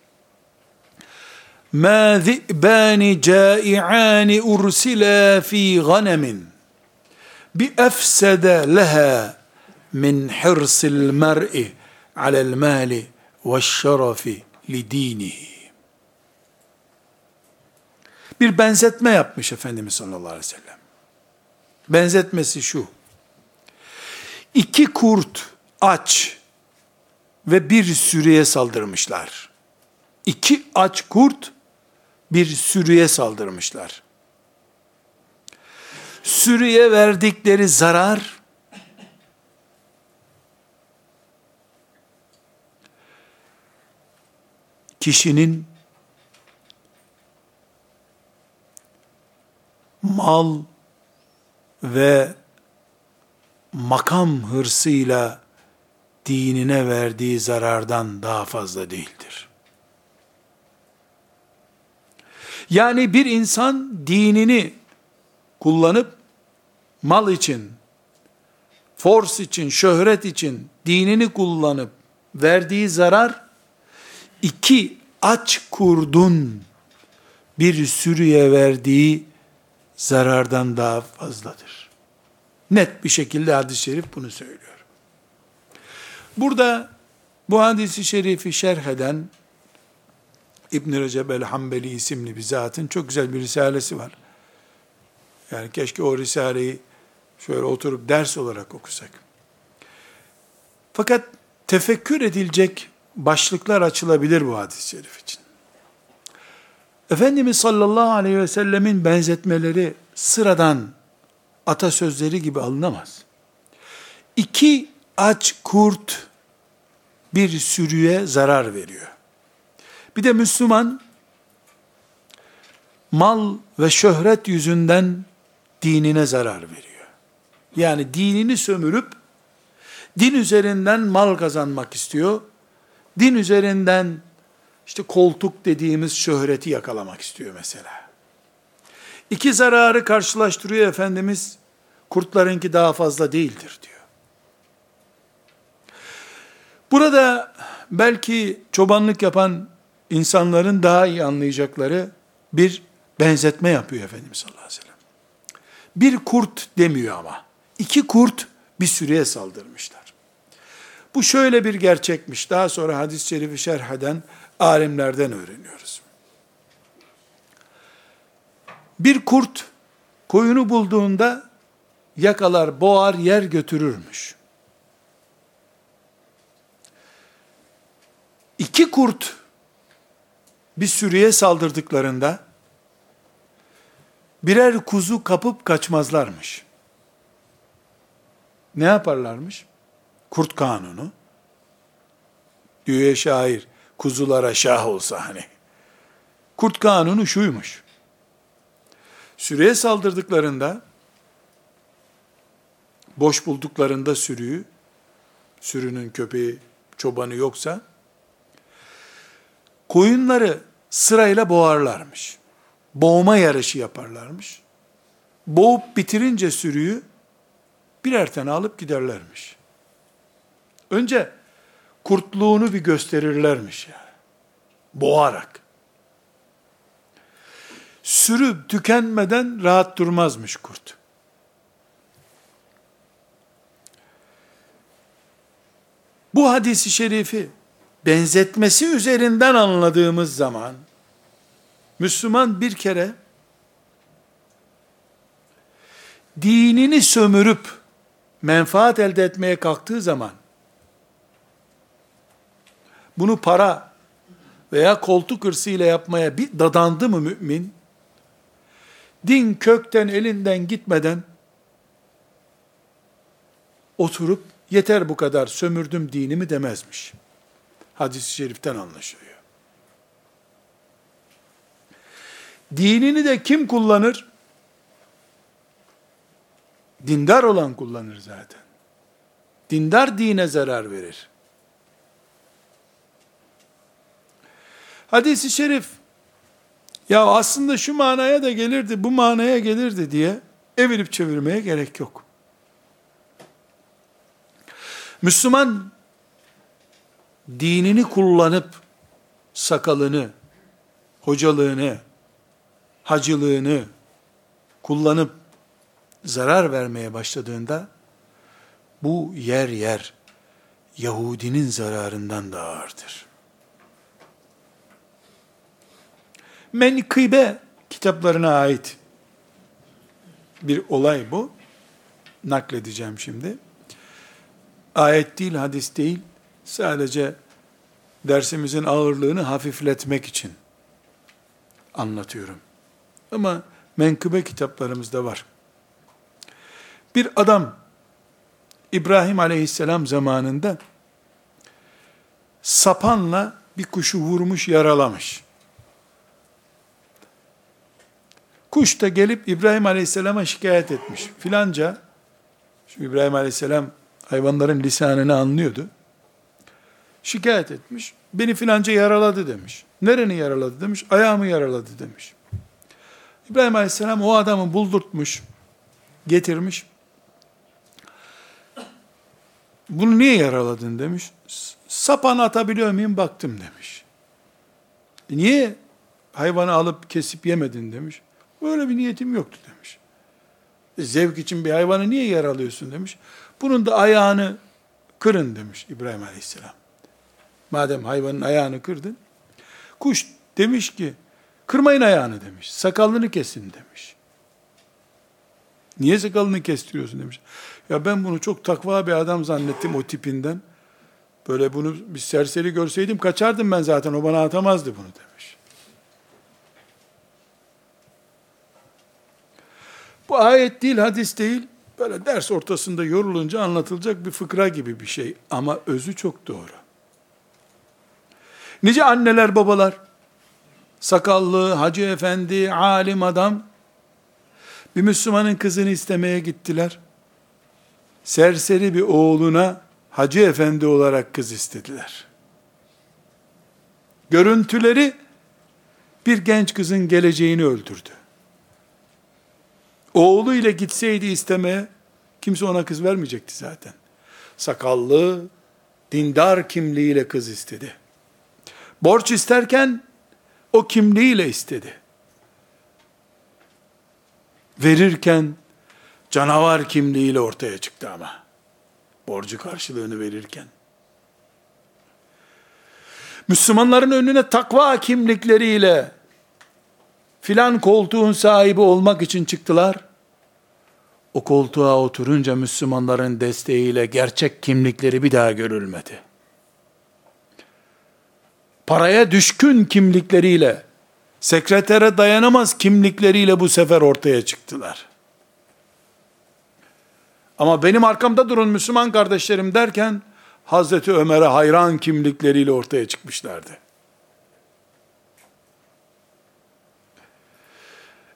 مَا ذِئْبَانِ جَائِعَانِ اُرْسِلَا ف۪ي غَنَمٍ bi efsede leha min hirsil mer'i alel mali ve şerefi li dinihi. Bir benzetme yapmış Efendimiz sallallahu aleyhi ve sellem. Benzetmesi şu. İki kurt aç ve bir sürüye saldırmışlar. İki aç kurt bir sürüye saldırmışlar. Sürüye verdikleri zarar kişinin mal ve makam hırsıyla dinine verdiği zarardan daha fazla değildir. Yani bir insan dinini kullanıp mal için, force için, şöhret için dinini kullanıp verdiği zarar iki aç kurdun bir sürüye verdiği zarardan daha fazladır. Net bir şekilde hadis-i şerif bunu söylüyor. Burada bu hadisi şerifi şerh eden İbn Recep el-Hambeli isimli bir zatın çok güzel bir risalesi var. Yani keşke o risaleyi şöyle oturup ders olarak okusak. Fakat tefekkür edilecek başlıklar açılabilir bu hadis-i şerif için. Efendimiz sallallahu aleyhi ve sellemin benzetmeleri sıradan atasözleri gibi alınamaz. İki aç kurt bir sürüye zarar veriyor. Bir de Müslüman mal ve şöhret yüzünden dinine zarar veriyor. Yani dinini sömürüp din üzerinden mal kazanmak istiyor din üzerinden işte koltuk dediğimiz şöhreti yakalamak istiyor mesela. İki zararı karşılaştırıyor Efendimiz, kurtlarınki daha fazla değildir diyor. Burada belki çobanlık yapan insanların daha iyi anlayacakları bir benzetme yapıyor Efendimiz sallallahu aleyhi ve sellem. Bir kurt demiyor ama. İki kurt bir sürüye saldırmışlar. Bu şöyle bir gerçekmiş. Daha sonra hadis-i şerifi şerh eden alimlerden öğreniyoruz. Bir kurt koyunu bulduğunda yakalar, boğar, yer götürürmüş. İki kurt bir sürüye saldırdıklarında birer kuzu kapıp kaçmazlarmış. Ne yaparlarmış? Kurt kanunu. Diyor şair, kuzulara şah olsa hani. Kurt kanunu şuymuş. Sürüye saldırdıklarında, boş bulduklarında sürüyü, sürünün köpeği, çobanı yoksa, koyunları sırayla boğarlarmış. Boğma yarışı yaparlarmış. Boğup bitirince sürüyü birer tane alıp giderlermiş. Önce kurtluğunu bir gösterirlermiş yani. Boğarak. Sürü tükenmeden rahat durmazmış kurt. Bu hadisi şerifi benzetmesi üzerinden anladığımız zaman Müslüman bir kere dinini sömürüp menfaat elde etmeye kalktığı zaman bunu para veya koltuk hırsıyla yapmaya bir dadandı mı mümin? Din kökten elinden gitmeden oturup yeter bu kadar sömürdüm dinimi demezmiş. Hadis-i şeriften anlaşılıyor. Dinini de kim kullanır? Dindar olan kullanır zaten. Dindar dine zarar verir. Hadis-i şerif, ya aslında şu manaya da gelirdi, bu manaya gelirdi diye evirip çevirmeye gerek yok. Müslüman dinini kullanıp sakalını, hocalığını, hacılığını kullanıp zarar vermeye başladığında bu yer yer Yahudinin zararından da ağırdır. Menkıbe kitaplarına ait bir olay bu. Nakledeceğim şimdi. Ayet değil, hadis değil. Sadece dersimizin ağırlığını hafifletmek için anlatıyorum. Ama menkıbe kitaplarımızda var. Bir adam İbrahim aleyhisselam zamanında sapanla bir kuşu vurmuş, yaralamış. Kuş da gelip İbrahim aleyhisselama şikayet etmiş. Filanca, şu İbrahim aleyhisselam hayvanların lisanını anlıyordu. Şikayet etmiş. Beni filanca yaraladı demiş. Nereni yaraladı demiş. Ayağımı yaraladı demiş. İbrahim Aleyhisselam o adamı buldurtmuş, getirmiş. Bunu niye yaraladın demiş. Sapan atabiliyor muyum baktım demiş. E niye hayvanı alıp kesip yemedin demiş. Böyle bir niyetim yoktu demiş. E zevk için bir hayvanı niye yaralıyorsun demiş. Bunun da ayağını kırın demiş İbrahim Aleyhisselam. Madem hayvanın ayağını kırdın. Kuş demiş ki Kırmayın ayağını demiş. Sakalını kesin demiş. Niye sakalını kestiriyorsun demiş. Ya ben bunu çok takva bir adam zannettim o tipinden. Böyle bunu bir serseri görseydim kaçardım ben zaten o bana atamazdı bunu demiş. Bu ayet değil, hadis değil. Böyle ders ortasında yorulunca anlatılacak bir fıkra gibi bir şey. Ama özü çok doğru. Nice anneler, babalar, sakallı, hacı efendi, alim adam, bir Müslümanın kızını istemeye gittiler. Serseri bir oğluna hacı efendi olarak kız istediler. Görüntüleri bir genç kızın geleceğini öldürdü. Oğlu ile gitseydi istemeye kimse ona kız vermeyecekti zaten. Sakallı, dindar kimliğiyle kız istedi. Borç isterken o kimliğiyle istedi. Verirken canavar kimliğiyle ortaya çıktı ama. Borcu karşılığını verirken. Müslümanların önüne takva kimlikleriyle filan koltuğun sahibi olmak için çıktılar. O koltuğa oturunca Müslümanların desteğiyle gerçek kimlikleri bir daha görülmedi. Paraya düşkün kimlikleriyle, sekretere dayanamaz kimlikleriyle bu sefer ortaya çıktılar. Ama benim arkamda durun Müslüman kardeşlerim derken, Hazreti Ömer'e hayran kimlikleriyle ortaya çıkmışlardı.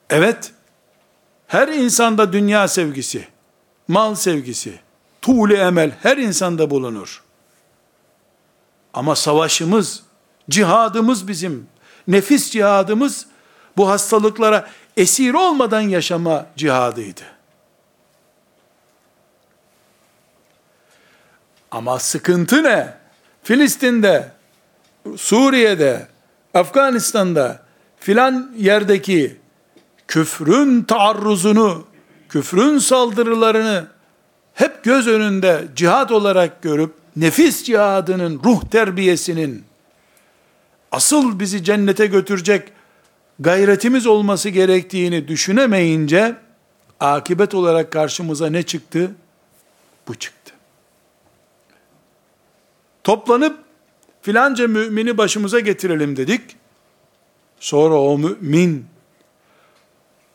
Evet, her insanda dünya sevgisi, mal sevgisi, tuğle emel her insanda bulunur. Ama savaşımız, cihadımız bizim, nefis cihadımız bu hastalıklara esir olmadan yaşama cihadıydı. Ama sıkıntı ne? Filistin'de, Suriye'de, Afganistan'da filan yerdeki küfrün taarruzunu, küfrün saldırılarını hep göz önünde cihat olarak görüp nefis cihadının, ruh terbiyesinin asıl bizi cennete götürecek gayretimiz olması gerektiğini düşünemeyince akibet olarak karşımıza ne çıktı? Bu çıktı. Toplanıp filanca mümini başımıza getirelim dedik. Sonra o mümin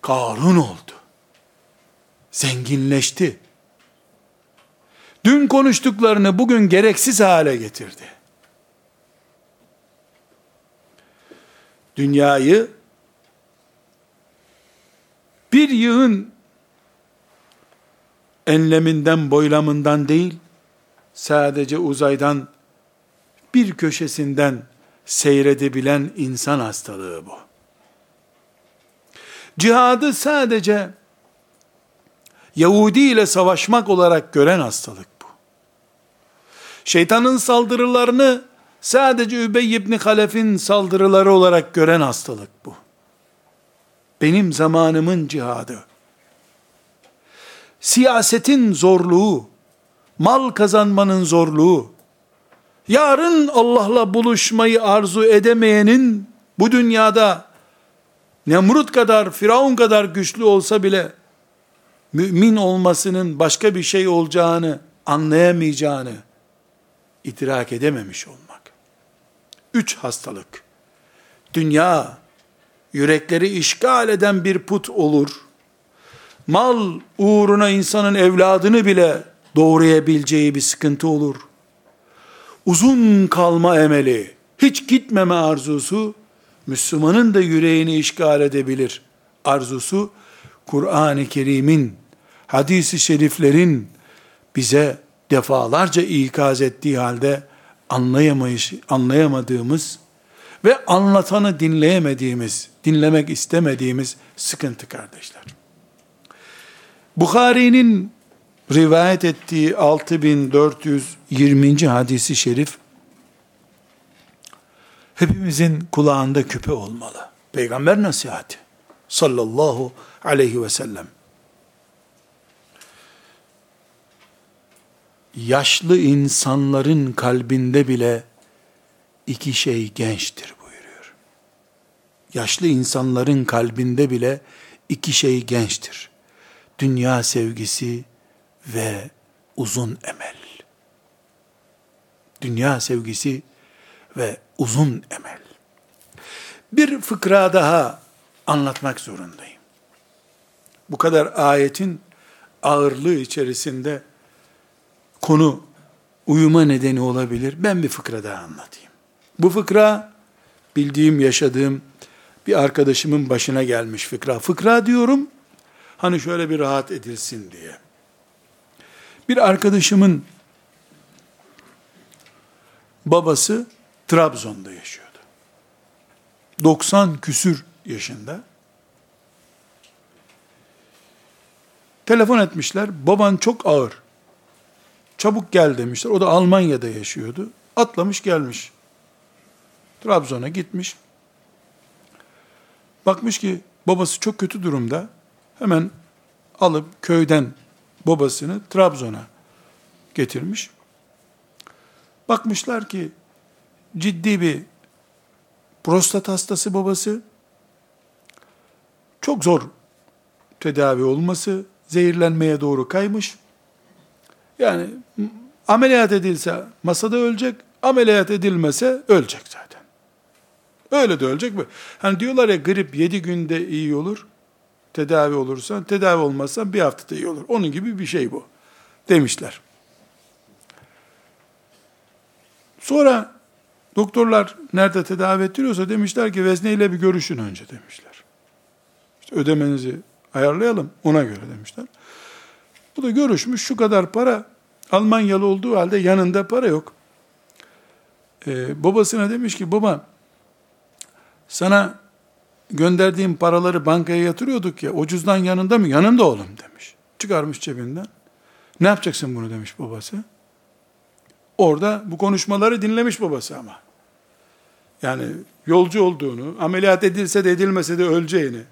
Karun oldu. Zenginleşti. Dün konuştuklarını bugün gereksiz hale getirdi. Dünyayı bir yığın enleminden boylamından değil, sadece uzaydan bir köşesinden seyredebilen insan hastalığı bu. Cihadı sadece Yahudi ile savaşmak olarak gören hastalık bu. Şeytanın saldırılarını sadece Übey ibn Halef'in saldırıları olarak gören hastalık bu. Benim zamanımın cihadı. Siyasetin zorluğu, mal kazanmanın zorluğu, yarın Allah'la buluşmayı arzu edemeyenin bu dünyada Nemrut kadar, Firavun kadar güçlü olsa bile mümin olmasının başka bir şey olacağını anlayamayacağını idrak edememiş olmak. Üç hastalık. Dünya, yürekleri işgal eden bir put olur. Mal uğruna insanın evladını bile doğrayabileceği bir sıkıntı olur. Uzun kalma emeli, hiç gitmeme arzusu, Müslümanın da yüreğini işgal edebilir arzusu, Kur'an-ı Kerim'in, hadisi şeriflerin bize defalarca ikaz ettiği halde anlayamayış, anlayamadığımız ve anlatanı dinleyemediğimiz, dinlemek istemediğimiz sıkıntı kardeşler. Bukhari'nin rivayet ettiği 6420. hadisi şerif hepimizin kulağında küpe olmalı. Peygamber nasihati sallallahu aleyhi ve sellem. Yaşlı insanların kalbinde bile iki şey gençtir buyuruyor. Yaşlı insanların kalbinde bile iki şey gençtir. Dünya sevgisi ve uzun emel. Dünya sevgisi ve uzun emel. Bir fıkra daha anlatmak zorundayım. Bu kadar ayetin ağırlığı içerisinde konu uyuma nedeni olabilir. Ben bir fıkra daha anlatayım. Bu fıkra bildiğim, yaşadığım bir arkadaşımın başına gelmiş fıkra. Fıkra diyorum, hani şöyle bir rahat edilsin diye. Bir arkadaşımın babası Trabzon'da yaşıyordu. 90 küsür yaşında. Telefon etmişler. Baban çok ağır. Çabuk gel demişler. O da Almanya'da yaşıyordu. Atlamış gelmiş. Trabzon'a gitmiş. Bakmış ki babası çok kötü durumda. Hemen alıp köyden babasını Trabzon'a getirmiş. Bakmışlar ki ciddi bir prostat hastası babası. Çok zor tedavi olması, zehirlenmeye doğru kaymış. Yani ameliyat edilse masada ölecek, ameliyat edilmese ölecek zaten. Öyle de ölecek mi? Hani diyorlar ya grip 7 günde iyi olur. Tedavi olursan, tedavi olmazsan bir haftada iyi olur. Onun gibi bir şey bu. Demişler. Sonra doktorlar nerede tedavi ettiriyorsa demişler ki vezneyle bir görüşün önce demişler. İşte ödemenizi ayarlayalım ona göre demişler. Bu da görüşmüş şu kadar para Almanyalı olduğu halde yanında para yok. Ee, babasına demiş ki baba sana gönderdiğim paraları bankaya yatırıyorduk ya, ucuzdan yanında mı? Yanında oğlum demiş. Çıkarmış cebinden. Ne yapacaksın bunu demiş babası. Orada bu konuşmaları dinlemiş babası ama. Yani yolcu olduğunu, ameliyat edilse de edilmese de öleceğini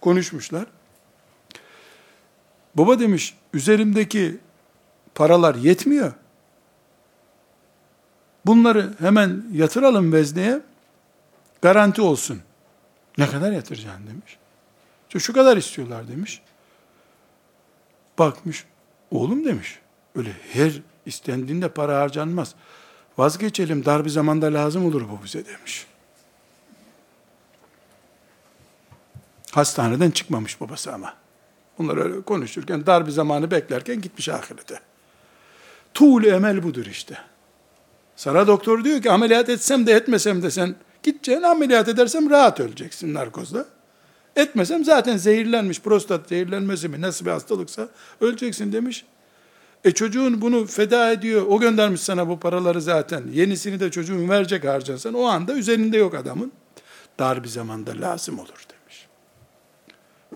konuşmuşlar. Baba demiş, üzerimdeki paralar yetmiyor. Bunları hemen yatıralım vezneye, garanti olsun. Ne kadar yatıracaksın demiş. İşte şu kadar istiyorlar demiş. Bakmış, oğlum demiş. Öyle her istendiğinde para harcanmaz. Vazgeçelim, dar bir zamanda lazım olur bu bize demiş. Hastaneden çıkmamış babası ama. Bunlar öyle konuşurken, dar bir zamanı beklerken gitmiş ahirete. Tuğlu emel budur işte. Sana doktor diyor ki ameliyat etsem de etmesem de sen Gideceksin ameliyat edersem rahat öleceksin narkozla. Etmesem zaten zehirlenmiş, prostat zehirlenmesi mi nasıl bir hastalıksa öleceksin demiş. E çocuğun bunu feda ediyor, o göndermiş sana bu paraları zaten. Yenisini de çocuğun verecek harcarsan o anda üzerinde yok adamın. Dar bir zamanda lazım olur demiş.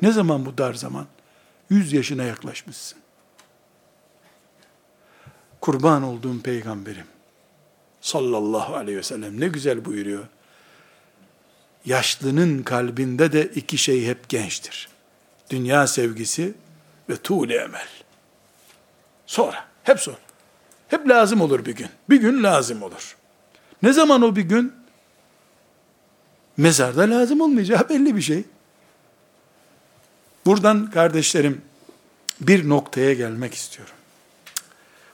Ne zaman bu dar zaman? Yüz yaşına yaklaşmışsın. Kurban olduğum peygamberim sallallahu aleyhi ve sellem ne güzel buyuruyor yaşlının kalbinde de iki şey hep gençtir. Dünya sevgisi ve tuğle emel. Sonra, hep sonra. Hep lazım olur bir gün. Bir gün lazım olur. Ne zaman o bir gün? Mezarda lazım olmayacağı belli bir şey. Buradan kardeşlerim bir noktaya gelmek istiyorum.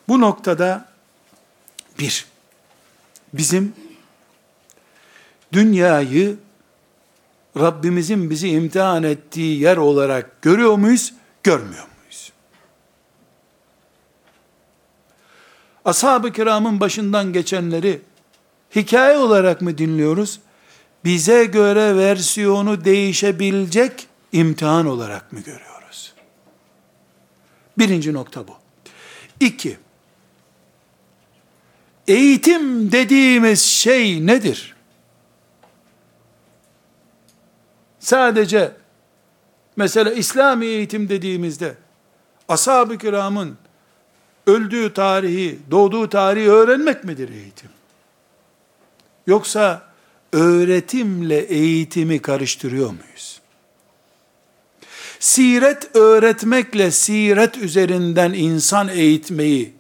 Bu noktada bir, bizim dünyayı Rabbimizin bizi imtihan ettiği yer olarak görüyor muyuz, görmüyor muyuz? Ashab-ı kiramın başından geçenleri hikaye olarak mı dinliyoruz? Bize göre versiyonu değişebilecek imtihan olarak mı görüyoruz? Birinci nokta bu. İki, eğitim dediğimiz şey nedir? Sadece mesela İslami eğitim dediğimizde ashab-ı kiramın öldüğü tarihi, doğduğu tarihi öğrenmek midir eğitim? Yoksa öğretimle eğitimi karıştırıyor muyuz? Siret öğretmekle siret üzerinden insan eğitmeyi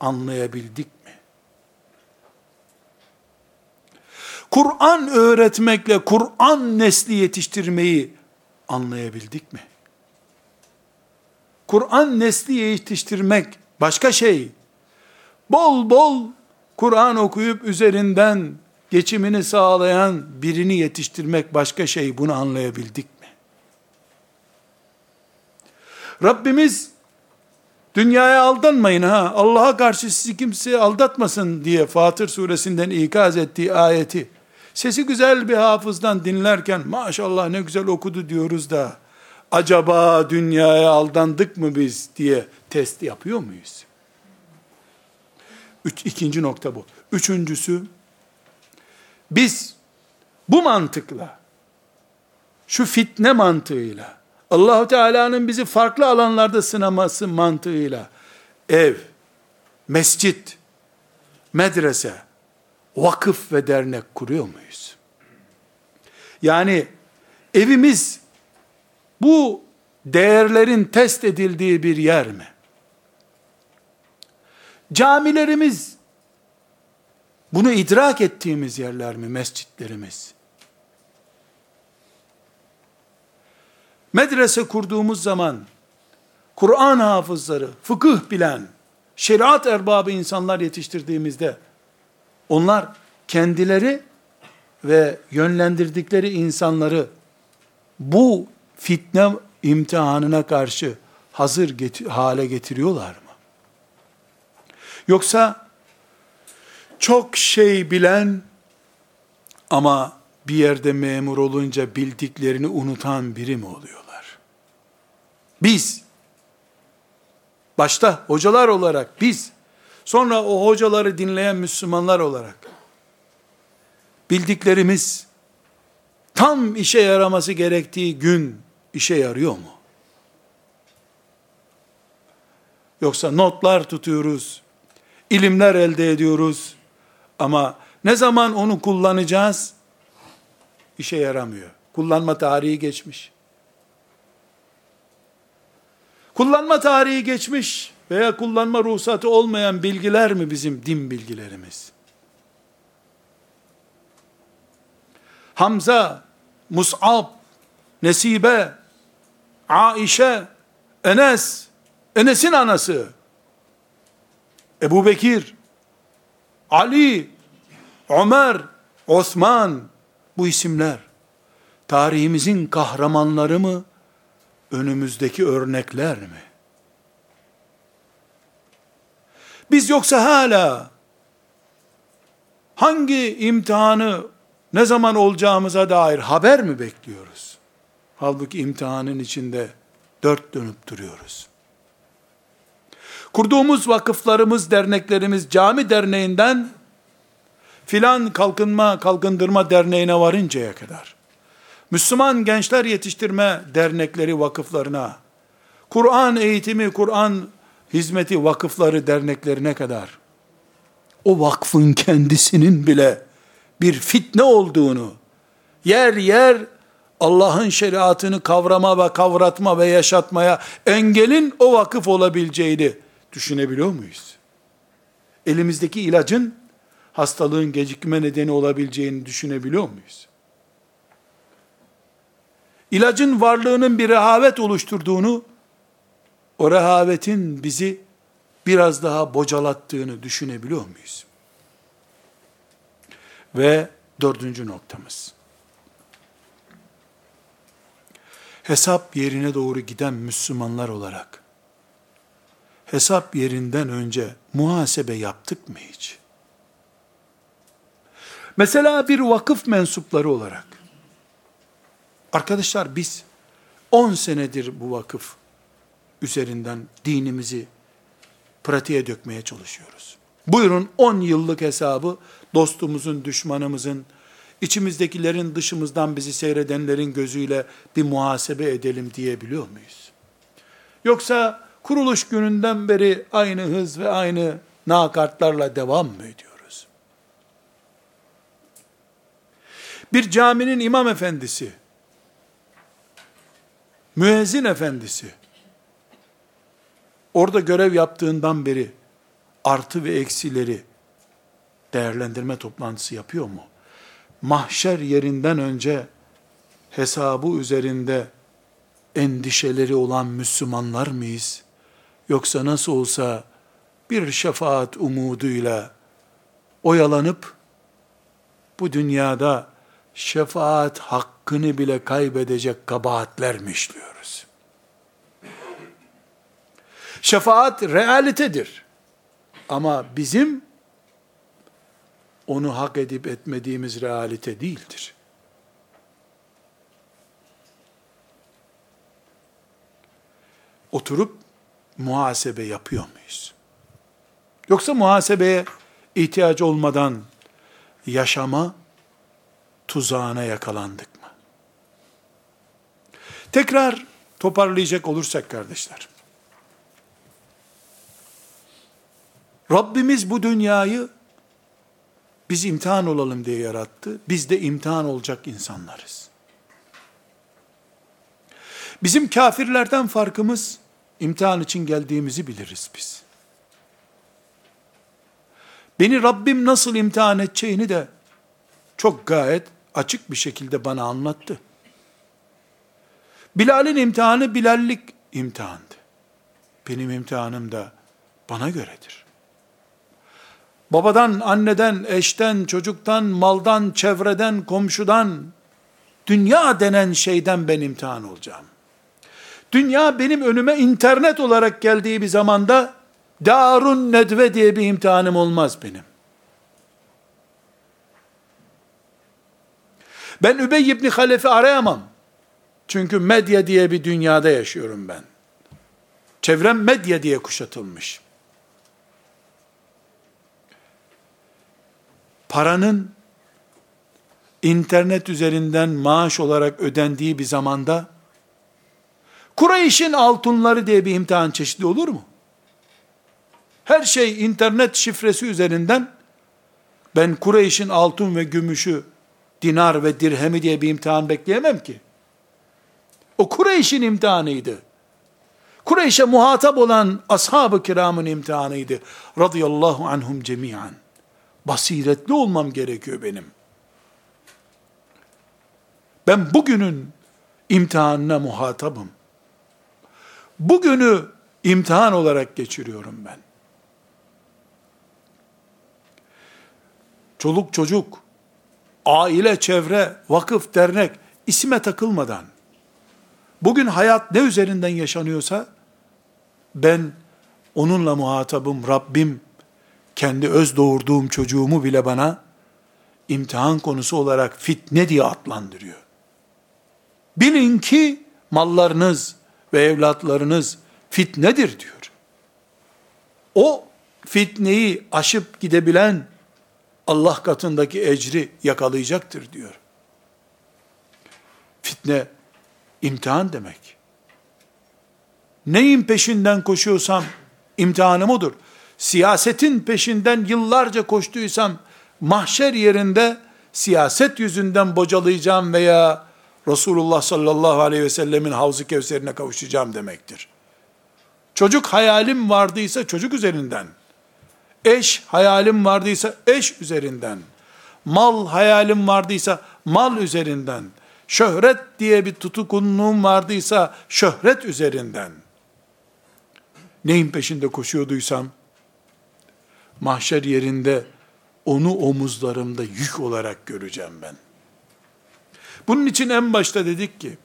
anlayabildik Kur'an öğretmekle Kur'an nesli yetiştirmeyi anlayabildik mi? Kur'an nesli yetiştirmek başka şey. Bol bol Kur'an okuyup üzerinden geçimini sağlayan birini yetiştirmek başka şey. Bunu anlayabildik mi? Rabbimiz dünyaya aldanmayın ha. Allah'a karşı sizi kimse aldatmasın diye Fatır suresinden ikaz ettiği ayeti Sesi güzel bir hafızdan dinlerken maşallah ne güzel okudu diyoruz da acaba dünyaya aldandık mı biz diye test yapıyor muyuz? Üç, ikinci nokta bu. Üçüncüsü, biz bu mantıkla, şu fitne mantığıyla, Allahu Teala'nın bizi farklı alanlarda sınaması mantığıyla, ev, mescit, medrese, vakıf ve dernek kuruyor muyuz? Yani evimiz bu değerlerin test edildiği bir yer mi? Camilerimiz Bunu idrak ettiğimiz yerler mi mescitlerimiz? Medrese kurduğumuz zaman Kur'an hafızları, fıkıh bilen, şeriat erbabı insanlar yetiştirdiğimizde onlar kendileri ve yönlendirdikleri insanları bu fitne imtihanına karşı hazır get- hale getiriyorlar mı? Yoksa çok şey bilen ama bir yerde memur olunca bildiklerini unutan biri mi oluyorlar? Biz, başta hocalar olarak biz, sonra o hocaları dinleyen Müslümanlar olarak, bildiklerimiz, tam işe yaraması gerektiği gün işe yarıyor mu? Yoksa notlar tutuyoruz, ilimler elde ediyoruz ama ne zaman onu kullanacağız? İşe yaramıyor. Kullanma tarihi geçmiş. Kullanma tarihi geçmiş veya kullanma ruhsatı olmayan bilgiler mi bizim din bilgilerimiz? Hamza, Mus'ab, Nesibe, Aişe, Enes, Enes'in anası, Ebu Bekir, Ali, Ömer, Osman, bu isimler tarihimizin kahramanları mı, önümüzdeki örnekler mi? Biz yoksa hala hangi imtihanı ne zaman olacağımıza dair haber mi bekliyoruz? Halbuki imtihanın içinde dört dönüp duruyoruz. Kurduğumuz vakıflarımız, derneklerimiz cami derneğinden filan kalkınma, kalkındırma derneğine varıncaya kadar, Müslüman gençler yetiştirme dernekleri vakıflarına, Kur'an eğitimi, Kur'an hizmeti vakıfları derneklerine kadar, o vakfın kendisinin bile bir fitne olduğunu, yer yer Allah'ın şeriatını kavrama ve kavratma ve yaşatmaya engelin o vakıf olabileceğini düşünebiliyor muyuz? Elimizdeki ilacın hastalığın gecikme nedeni olabileceğini düşünebiliyor muyuz? İlacın varlığının bir rehavet oluşturduğunu, o rehavetin bizi biraz daha bocalattığını düşünebiliyor muyuz? Ve dördüncü noktamız. Hesap yerine doğru giden Müslümanlar olarak, hesap yerinden önce muhasebe yaptık mı hiç? Mesela bir vakıf mensupları olarak, arkadaşlar biz 10 senedir bu vakıf üzerinden dinimizi pratiğe dökmeye çalışıyoruz. Buyurun 10 yıllık hesabı dostumuzun, düşmanımızın, içimizdekilerin dışımızdan bizi seyredenlerin gözüyle bir muhasebe edelim diyebiliyor muyuz? Yoksa kuruluş gününden beri aynı hız ve aynı nakartlarla devam mı ediyor? Bir caminin imam efendisi, müezzin efendisi, orada görev yaptığından beri artı ve eksileri değerlendirme toplantısı yapıyor mu? Mahşer yerinden önce hesabı üzerinde endişeleri olan Müslümanlar mıyız? Yoksa nasıl olsa bir şefaat umuduyla oyalanıp bu dünyada şefaat hakkını bile kaybedecek kabahatler mi? Şefaat realitedir. Ama bizim onu hak edip etmediğimiz realite değildir. Oturup muhasebe yapıyor muyuz? Yoksa muhasebeye ihtiyacı olmadan yaşama tuzağına yakalandık mı? Tekrar toparlayacak olursak kardeşler. Rabbimiz bu dünyayı biz imtihan olalım diye yarattı. Biz de imtihan olacak insanlarız. Bizim kafirlerden farkımız imtihan için geldiğimizi biliriz biz. Beni Rabbim nasıl imtihan edeceğini de çok gayet açık bir şekilde bana anlattı. Bilal'in imtihanı Bilallik imtihandı. Benim imtihanım da bana göredir. Babadan, anneden, eşten, çocuktan, maldan, çevreden, komşudan, dünya denen şeyden ben imtihan olacağım. Dünya benim önüme internet olarak geldiği bir zamanda Darun Nedve diye bir imtihanım olmaz benim. Ben Übey ibn Halef'i arayamam. Çünkü medya diye bir dünyada yaşıyorum ben. Çevrem medya diye kuşatılmış. Paranın internet üzerinden maaş olarak ödendiği bir zamanda Kureyş'in altınları diye bir imtihan çeşidi olur mu? Her şey internet şifresi üzerinden ben Kureyş'in altın ve gümüşü, dinar ve dirhemi diye bir imtihan bekleyemem ki. O Kureyş'in imtihanıydı. Kureyş'e muhatap olan ashab-ı kiramın imtihanıydı. Radıyallahu anhum cemiyan. Basiretli olmam gerekiyor benim. Ben bugünün imtihanına muhatabım. Bugünü imtihan olarak geçiriyorum ben. Çoluk çocuk, aile, çevre, vakıf, dernek isime takılmadan bugün hayat ne üzerinden yaşanıyorsa ben onunla muhatabım Rabbim kendi öz doğurduğum çocuğumu bile bana imtihan konusu olarak fitne diye adlandırıyor. Bilin ki mallarınız ve evlatlarınız fitnedir diyor. O fitneyi aşıp gidebilen Allah katındaki ecri yakalayacaktır diyor. Fitne imtihan demek. Neyin peşinden koşuyorsam imtihanım odur. Siyasetin peşinden yıllarca koştuysam mahşer yerinde siyaset yüzünden bocalayacağım veya Resulullah sallallahu aleyhi ve sellemin havzu kevserine kavuşacağım demektir. Çocuk hayalim vardıysa çocuk üzerinden, eş hayalim vardıysa eş üzerinden, mal hayalim vardıysa mal üzerinden, şöhret diye bir tutukunluğum vardıysa şöhret üzerinden, neyin peşinde koşuyorduysam, mahşer yerinde onu omuzlarımda yük olarak göreceğim ben. Bunun için en başta dedik ki,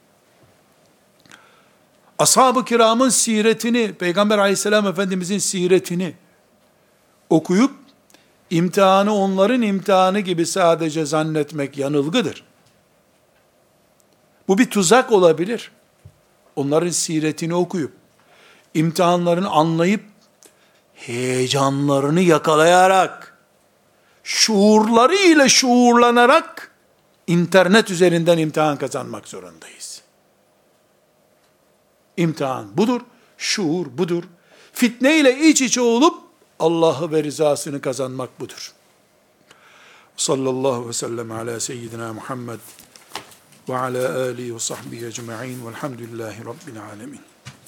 ashab-ı kiramın siretini, Peygamber aleyhisselam efendimizin siretini okuyup, imtihanı onların imtihanı gibi sadece zannetmek yanılgıdır. Bu bir tuzak olabilir. Onların siretini okuyup, imtihanlarını anlayıp, heyecanlarını yakalayarak, şuurları ile şuurlanarak, internet üzerinden imtihan kazanmak zorundayız. İmtihan budur, şuur budur. Fitne ile iç içe olup Allah'ı ve rızasını kazanmak budur. Sallallahu ve sellem ala seyyidina Muhammed ve ala alihi ve sahbihi ecma'in velhamdülillahi rabbil alemin.